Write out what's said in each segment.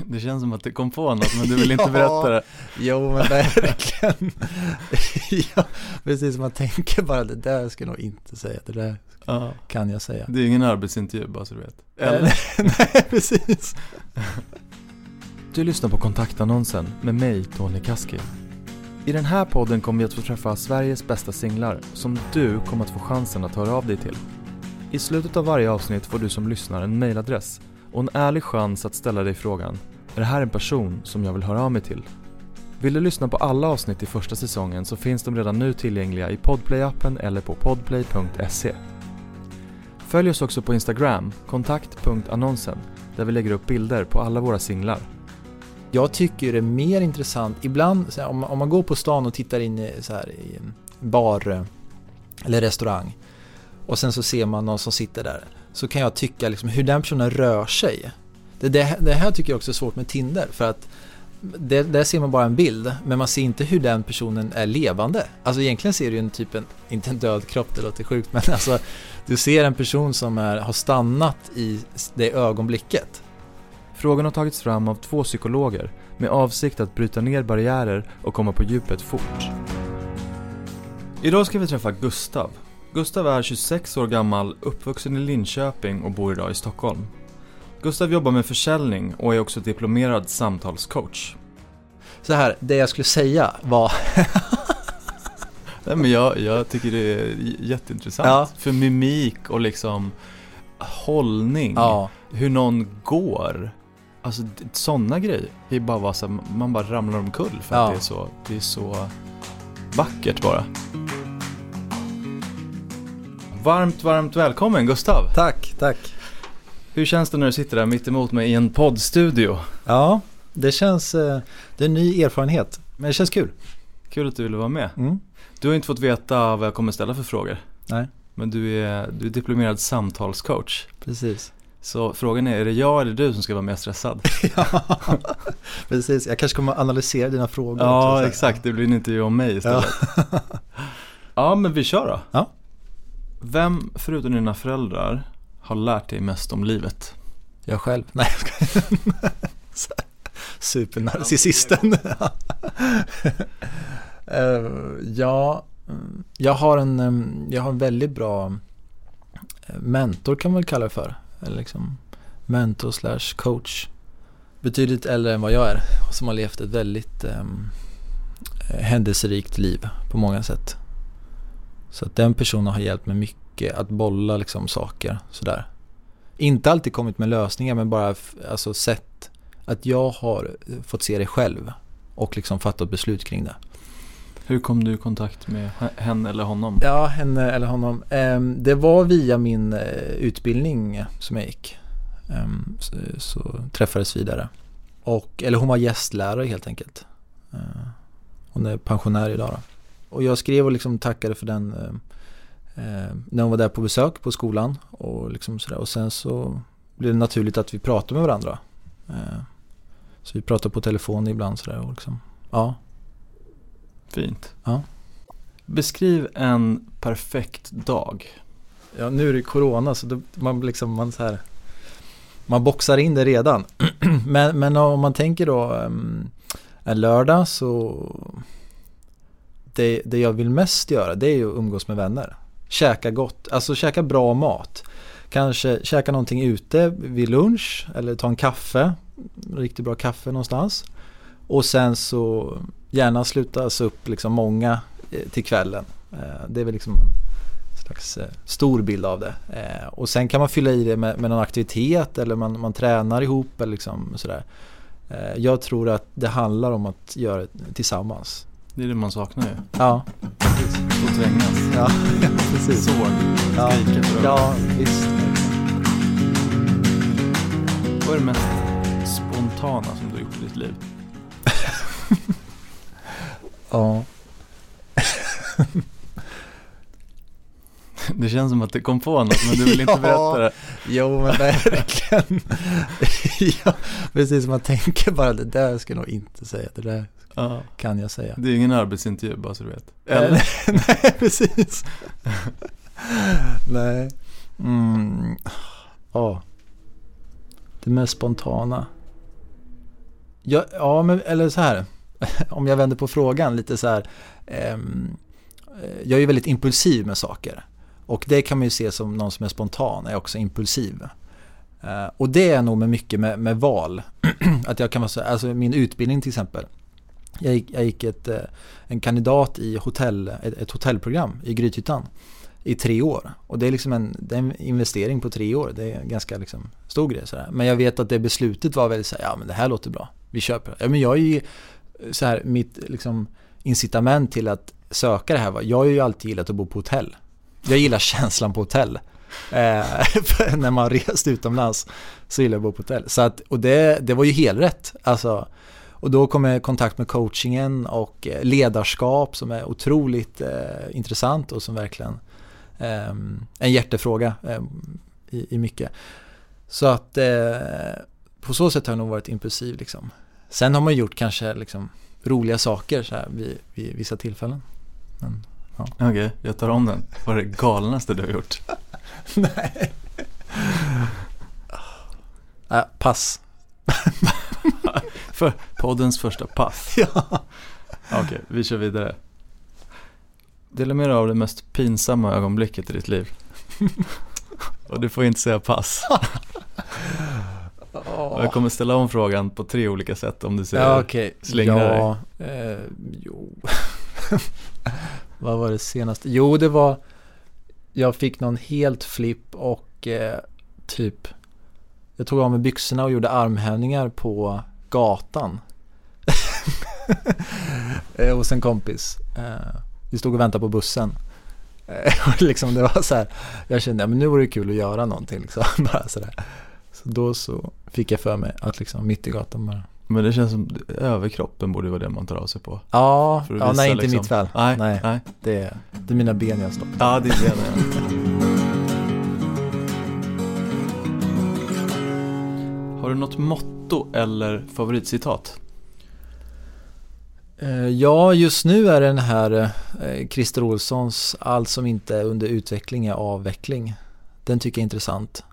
Det känns som att det kom på något men du vill inte Ja. berätta det. Jo men verkligen. ja, precis, man tänker bara det där ska jag nog inte säga, det där Ja. kan jag säga. Det är ingen arbetsintervju bara så du vet. Eller? Nej, precis. Du lyssnar på kontaktannonsen med mig, Tony Kaski. I den här podden kommer vi att få träffa Sveriges bästa singlar som du kommer att få chansen att höra av dig till. I slutet av varje avsnitt får du som lyssnar en mailadress och en ärlig chans att ställa dig frågan Är det här en person som jag vill höra av mig till? Vill du lyssna på alla avsnitt i första säsongen så finns de redan nu tillgängliga i Podplay-appen eller på podplay.se. Följ oss också på Instagram, kontakt.annonsen, där vi lägger upp bilder på alla våra singlar. Jag tycker det är mer intressant, ibland så här, om, man- om man går på stan och tittar in i, så här, i en bar eh, eller restaurang och sen så ser man någon som sitter där så kan jag tycka liksom hur den personen rör sig. Det, det, det här tycker jag också är svårt med Tinder för att det, där ser man bara en bild men man ser inte hur den personen är levande. Alltså egentligen ser du ju en typ, en, inte en död kropp, det låter sjukt men alltså du ser en person som är, har stannat i det ögonblicket. Frågan har tagits fram av två psykologer med avsikt att bryta ner barriärer och komma på djupet fort. Idag ska vi träffa Gustav. Gustav är 26 år gammal, uppvuxen i Linköping och bor idag i Stockholm. Gustav jobbar med försäljning och är också diplomerad samtalscoach. Så här, det jag skulle säga var Nej, men jag, jag tycker det är jätteintressant. Ja. För mimik och liksom hållning. Ja, Hur någon går. Alltså sådana grejer. Det är bara så här, man bara ramlar omkull för Ja. att det är, så, det är så vackert bara. Varmt, varmt välkommen Gustav. tack, tack. Hur känns det när du sitter där mitt emot mig i en poddstudio? Ja, det känns, eh, det är en ny erfarenhet, men det känns kul. Kul att du ville vara med. Mm. Du har inte fått veta vad jag kommer ställa för frågor. Nej, Men du är, du är diplomerad samtalscoach. precis. Så frågan är, är det jag eller du som ska vara mer stressad? ja, precis. Jag kanske kommer analysera dina frågor Ja, exakt. Det blir en intervju om mig istället. Ja. Ja, men vi kör då. Ja. Vem, förutom dina föräldrar, har lärt dig mest om livet? Jag själv. Nej, jag skojar. Supernarcissisten. Eh, ja, mm, jag har en, jag har en väldigt bra eh, mentor kan man väl kalla det för. Eller liksom mentor slash coach. Betydligt äldre än vad jag är. Som har levt ett väldigt um, händelserikt liv på många sätt. Så att den personen har hjälpt mig mycket att bolla liksom saker sådär. Inte alltid kommit med lösningar men bara alltså sett att jag har eh, fått se det själv och liksom fattat beslut kring det. Hur kom du i kontakt med henne eller honom? Ja, henne eller honom. Ehm, Det var via min eh, utbildning som jag gick. Ehm, Så, träffades vi där. Och, eller hon var gästlärare helt enkelt. Eh, Hon är pensionär idag då. Och jag skrev och liksom tackade för den eh, eh, när hon var där på besök på skolan. Och, liksom sådär. och sen så blev det naturligt att vi pratade med varandra. Eh, Så vi pratade på telefon ibland sådär och liksom, ja. Fint. Ja. Beskriv en perfekt dag. Ja, nu är det corona så då, man liksom, man så här Man boxar in det redan men, men om man tänker då um, En lördag så det, det jag vill mest göra det är ju att umgås med vänner Käka gott, alltså käka bra mat Kanske käka någonting ute vid lunch eller ta en kaffe Riktigt bra kaffe någonstans Och sen så gärna slutas upp liksom många eh, till kvällen eh, Det är väl liksom slags eh, stor bild av det. Och sen kan man fylla i det med, med någon aktivitet eller man, man tränar ihop eller liksom sådär. Jag tror att det handlar om att göra det tillsammans. Det är det man saknar ju. Ja, Och trängas. ja, precis. Såg. Ja, Skrika för ja visst. Vad är det mest spontana som du har gjort i ditt liv? Ja. Det känns som att det kom på något men du vill inte Ja. berätta det. Jo men verkligen. ja, precis, man tänker bara det där ska jag nog inte säga. Det där Ja. kan jag säga. Det är ingen arbetsintervju bara så du vet. Eller? Nej, precis. Nej. Mm. Ja. Det mest spontana. Ja, ja men eller så här. Om jag vänder på frågan lite så här. Ehm, jag är ju väldigt impulsiv med saker. Och det kan man ju se som någon som är spontan, är också impulsiv. Eh, och det är nog med mycket med, med val. att jag kan vara så, alltså min utbildning till exempel. Jag gick, jag gick ett, eh, en kandidat i hotell, ett, ett hotellprogram i Grythyttan i tre år. Och det är liksom en, det är en investering på tre år. Det är en ganska liksom stor grej. Sådär. Men jag vet att det beslutet var väldigt så här, ja men det här låter bra. Vi köper det. Ja, men jag är ju så här, mitt liksom incitament till att söka det här var, jag har ju alltid gillat att bo på hotell. Jag gillar känslan på hotell. Eh, när man rest utomlands så gillar jag att bo på hotell. Så att, och det, det var ju helrätt. Alltså, och då kom jag i kontakt med coachingen och eh, ledarskap som är otroligt eh, intressant och som verkligen eh, en hjärtefråga eh, i, i, mycket. Så att eh, på så sätt har jag nog varit impulsiv liksom. Sen har man gjort kanske liksom roliga saker så här vid, vid vissa tillfällen. Men, ja. Okej, okay, jag tar om den. Vad är det galnaste du har gjort? Nej. Äh, pass. För poddens första pass. Ja. Okej, okay, vi kör vidare. Dela med dig av det mest pinsamma ögonblicket i ditt liv. Och du får inte säga pass. Jag kommer ställa om frågan på tre olika sätt om du säger ja, okay. slingra ja, dig. Eh, jo. Vad var det senaste? Jo, det var jag fick någon helt flipp och eh, typ jag tog av mig byxorna och gjorde armhävningar på gatan. Eh, hos en kompis. Eh, vi stod och väntade på bussen. Eh, liksom det var så här, jag kände att nu vore det kul att göra någonting. Liksom, bara så, där. så då så fick jag för mig att liksom mitt i gatan bara. Men det känns som överkroppen borde vara det man tar av sig på. Ja, ja nej inte liksom. mitt väl. Nej, nej. nej. Det, det är mina ben jag står. Ja, det är benen. Har du något motto eller favoritcitat? Eh, ja, just nu är det den här eh, Christer Olssons Allt som inte är under utveckling är avveckling. Den tycker jag är intressant.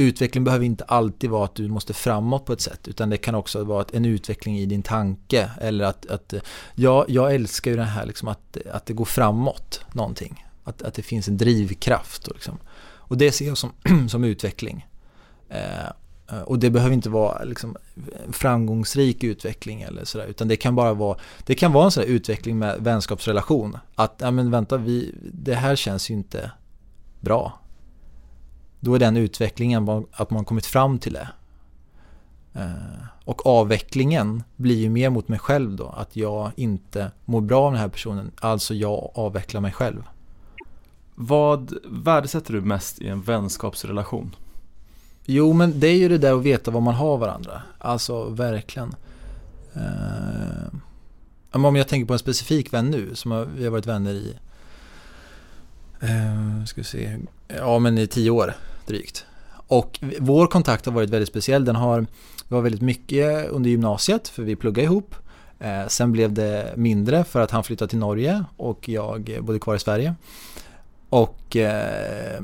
Utveckling behöver inte alltid vara att du måste framåt på ett sätt utan det kan också vara en utveckling i din tanke. Eller att, att eh, ja, jag älskar ju det här liksom att, att det går framåt någonting. Att, att det finns en drivkraft. Och, liksom. och det ser jag som, som utveckling. Eh, eh, och det behöver inte vara liksom framgångsrik utveckling eller sådär. Utan det kan bara vara, det kan vara en sån utveckling med vänskapsrelation. Att, ja men vänta, vi, det här känns ju inte bra. Då är den utvecklingen att man kommit fram till det. Eh, och avvecklingen blir ju mer mot mig själv då. Att jag inte mår bra av den här personen. Alltså jag avvecklar mig själv. Vad värdesätter du mest i en vänskapsrelation? Jo, men det är ju det där att veta vad man har varandra. Alltså verkligen. Uh, om jag tänker på en specifik vän nu som vi har varit vänner i uh, ska vi se, ja men i tio år drygt. Och vår kontakt har varit väldigt speciell. Den har, det var väldigt mycket under gymnasiet för vi pluggade ihop. Eh, sen blev det mindre för att han flyttade till Norge och jag bodde kvar i Sverige. Och eh,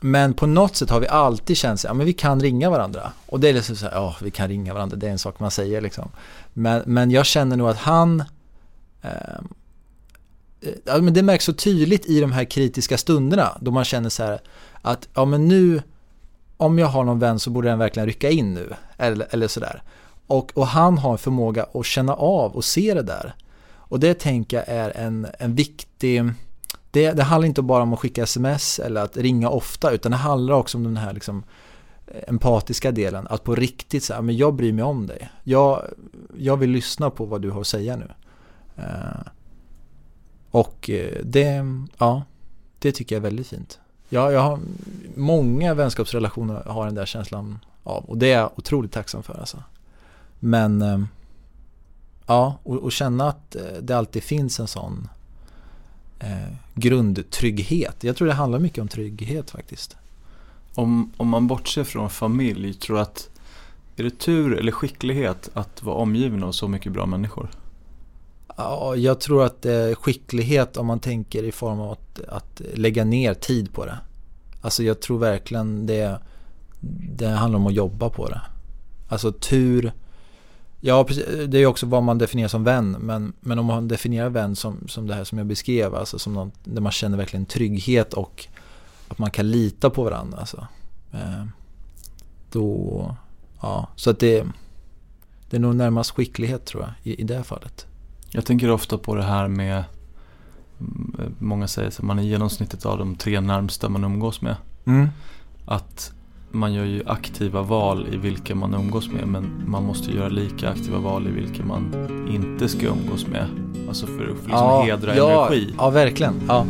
men på något sätt har vi alltid känt att ja, vi kan ringa varandra. Och det är liksom så här, ja vi kan ringa varandra, det är en sak man säger liksom. Men, men jag känner nog att han eh, Eh, ja, men det märks så tydligt i de här kritiska stunderna då man känner så här att ja men nu om jag har någon vän så borde den verkligen rycka in nu eller, eller sådär. Och, och han har en förmåga att känna av och se det där. Och det tänker jag är en, en viktig det, det handlar inte bara om att skicka sms eller att ringa ofta utan det handlar också om den här liksom, eh, empatiska delen. Att på riktigt säga, men jag bryr mig om dig. Jag, jag vill lyssna på vad du har att säga nu. Uh, och eh, det, ja, det tycker jag är väldigt fint. Ja, jag har, många vänskapsrelationer har den där känslan av och det är jag otroligt tacksam för alltså. Men eh, ja, och, och, känna att eh, det alltid finns en sån eh, grundtrygghet. Jag tror det handlar mycket om trygghet faktiskt. Om, om man bortser från familj, tror att är det tur eller skicklighet att vara omgiven av så mycket bra människor? Ja, jag tror att det är skicklighet om man tänker i form av att, att lägga ner tid på det. Alltså jag tror verkligen det, det handlar om att jobba på det. Alltså tur. Ja, det är ju också vad man definierar som vän. Men, men om man definierar vän som, som det här som jag beskrev, alltså som någon, där man känner verkligen trygghet och att man kan lita på varandra. Alltså. Eh, då, ja, så att det, det är nog närmast skicklighet tror jag i, i det fallet. Jag tänker ofta på det här med mm, Många säger att man är genomsnittet av de tre närmsta man umgås med. Mm. Att man gör ju aktiva val i vilka man umgås med men man måste göra lika aktiva val i vilka man inte ska umgås med. Alltså för att liksom ja, hedra ja, energi. Ja, verkligen. Ja.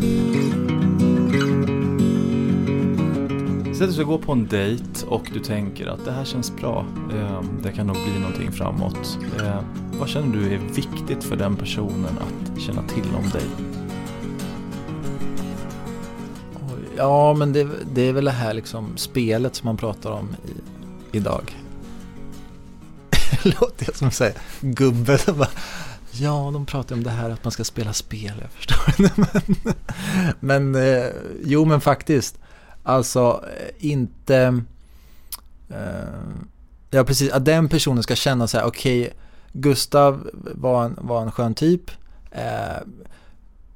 Säg att du ska gå på en dejt och du tänker att det här känns bra. Ehm, det kan nog bli någonting framåt. Ehm, vad känner du är viktigt för den personen att känna till om dig? Ja, men det, det, är väl det här liksom spelet som man pratar om i, idag. Låter jag som säger gubbe som bara Ja, de pratar om det här att man ska spela spel, jag förstår. men, men eh, jo, men faktiskt. Alltså, eh, inte... Eh, ja, precis. Att den personen ska känna så här, okej, okay, Gustav var en, var en skön typ. Eh,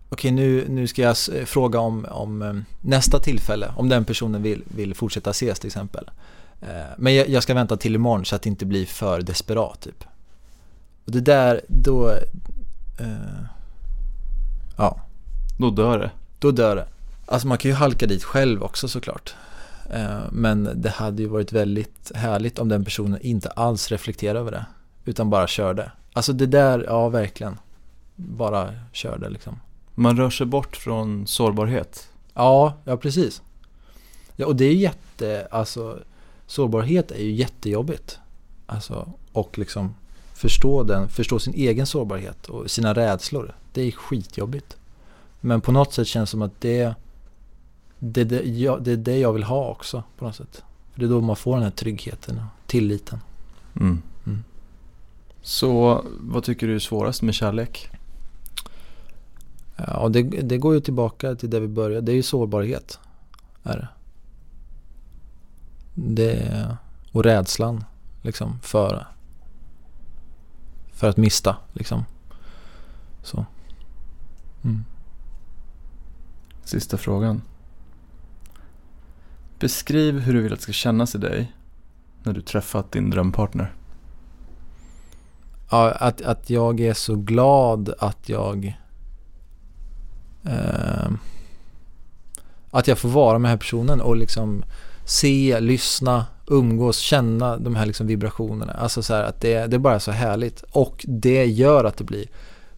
okej nu, nu ska jag fråga om, om eh, nästa tillfälle, om den personen vill, vill fortsätta ses till exempel. Eh, men jag, jag, ska vänta till imorgon så att det inte blir för desperat typ. Och det där, då... Eh, ja. Då dör det. Då dör det. Alltså man kan ju halka dit själv också såklart. Eh, men det hade ju varit väldigt härligt om den personen inte alls reflekterade över det. Utan bara körde. Alltså det där, ja verkligen. Bara körde liksom. Man rör sig bort från sårbarhet. Ja, ja precis. Ja, och det är jätte, alltså sårbarhet är ju jättejobbigt. Alltså, och liksom förstå den, förstå sin egen sårbarhet och sina rädslor. Det är skitjobbigt. Men på något sätt känns det som att det, det, det, ja, det är det jag vill ha också på något sätt. För det är då man får den här tryggheten och tilliten. Mm. Mm. Så vad tycker du är svårast med kärlek? Ja, det, det går ju tillbaka till det vi började. Det är ju sårbarhet. Är det. det och rädslan liksom för, för att mista. Liksom. Så. Mm. Sista frågan. Beskriv hur du vill att det ska kännas i dig när du träffat din drömpartner. Ja, att, att jag är så glad att jag eh, att jag får vara med den här personen och liksom se, lyssna, umgås, känna de här liksom vibrationerna. Alltså så här att det, det är bara så härligt och det gör att det blir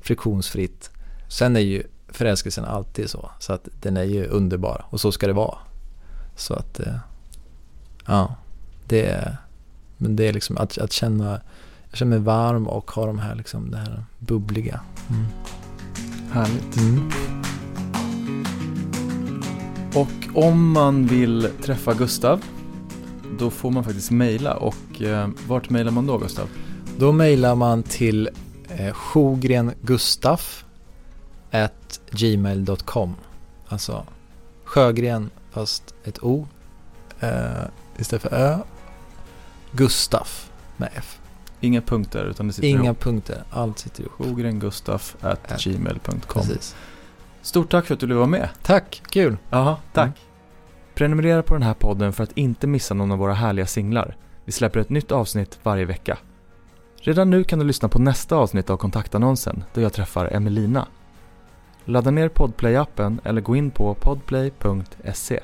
friktionsfritt. Sen är ju förälskelsen alltid så, så att den är ju underbar och så ska det vara. Så att, eh, ja, det är, men det är liksom att, att känna, jag känner mig varm och ha de här liksom, det här bubbliga. Mm. Härligt. Mm. Och om man vill träffa Gustav då får man faktiskt mejla och eh, vart mejlar man då Gustav? Då mejlar man till eh, sjogrengustaf gmail.com Alltså Sjögren fast ett O eh, istället för Ö. Gustaf med F. Inga punkter utan det sitter Inga ihop. punkter, allt sitter ihop. Sjogrengustaf at gmail.com Precis. Stort tack för att du ville vara med. Tack, kul. Jaha, tack. Mm. Prenumerera på den här podden för att inte missa någon av våra härliga singlar. Vi släpper ett nytt avsnitt varje vecka. Redan nu kan du lyssna på nästa avsnitt av kontaktannonsen där jag träffar Emelina. Ladda ner Podplay-appen eller gå in på podplay.se.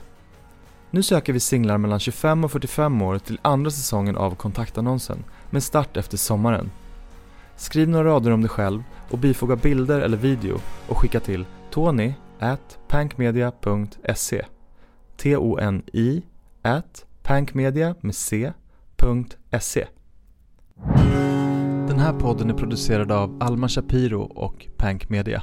Nu söker vi singlar mellan 25 och 45 år till andra säsongen av kontaktannonsen med start efter sommaren. Skriv några rader om dig själv och bifoga bilder eller video och skicka till tony at pankmedia.se T-O-N-I at pankmedia med C.se Den här podden är producerad av Alma Shapiro och Pankmedia.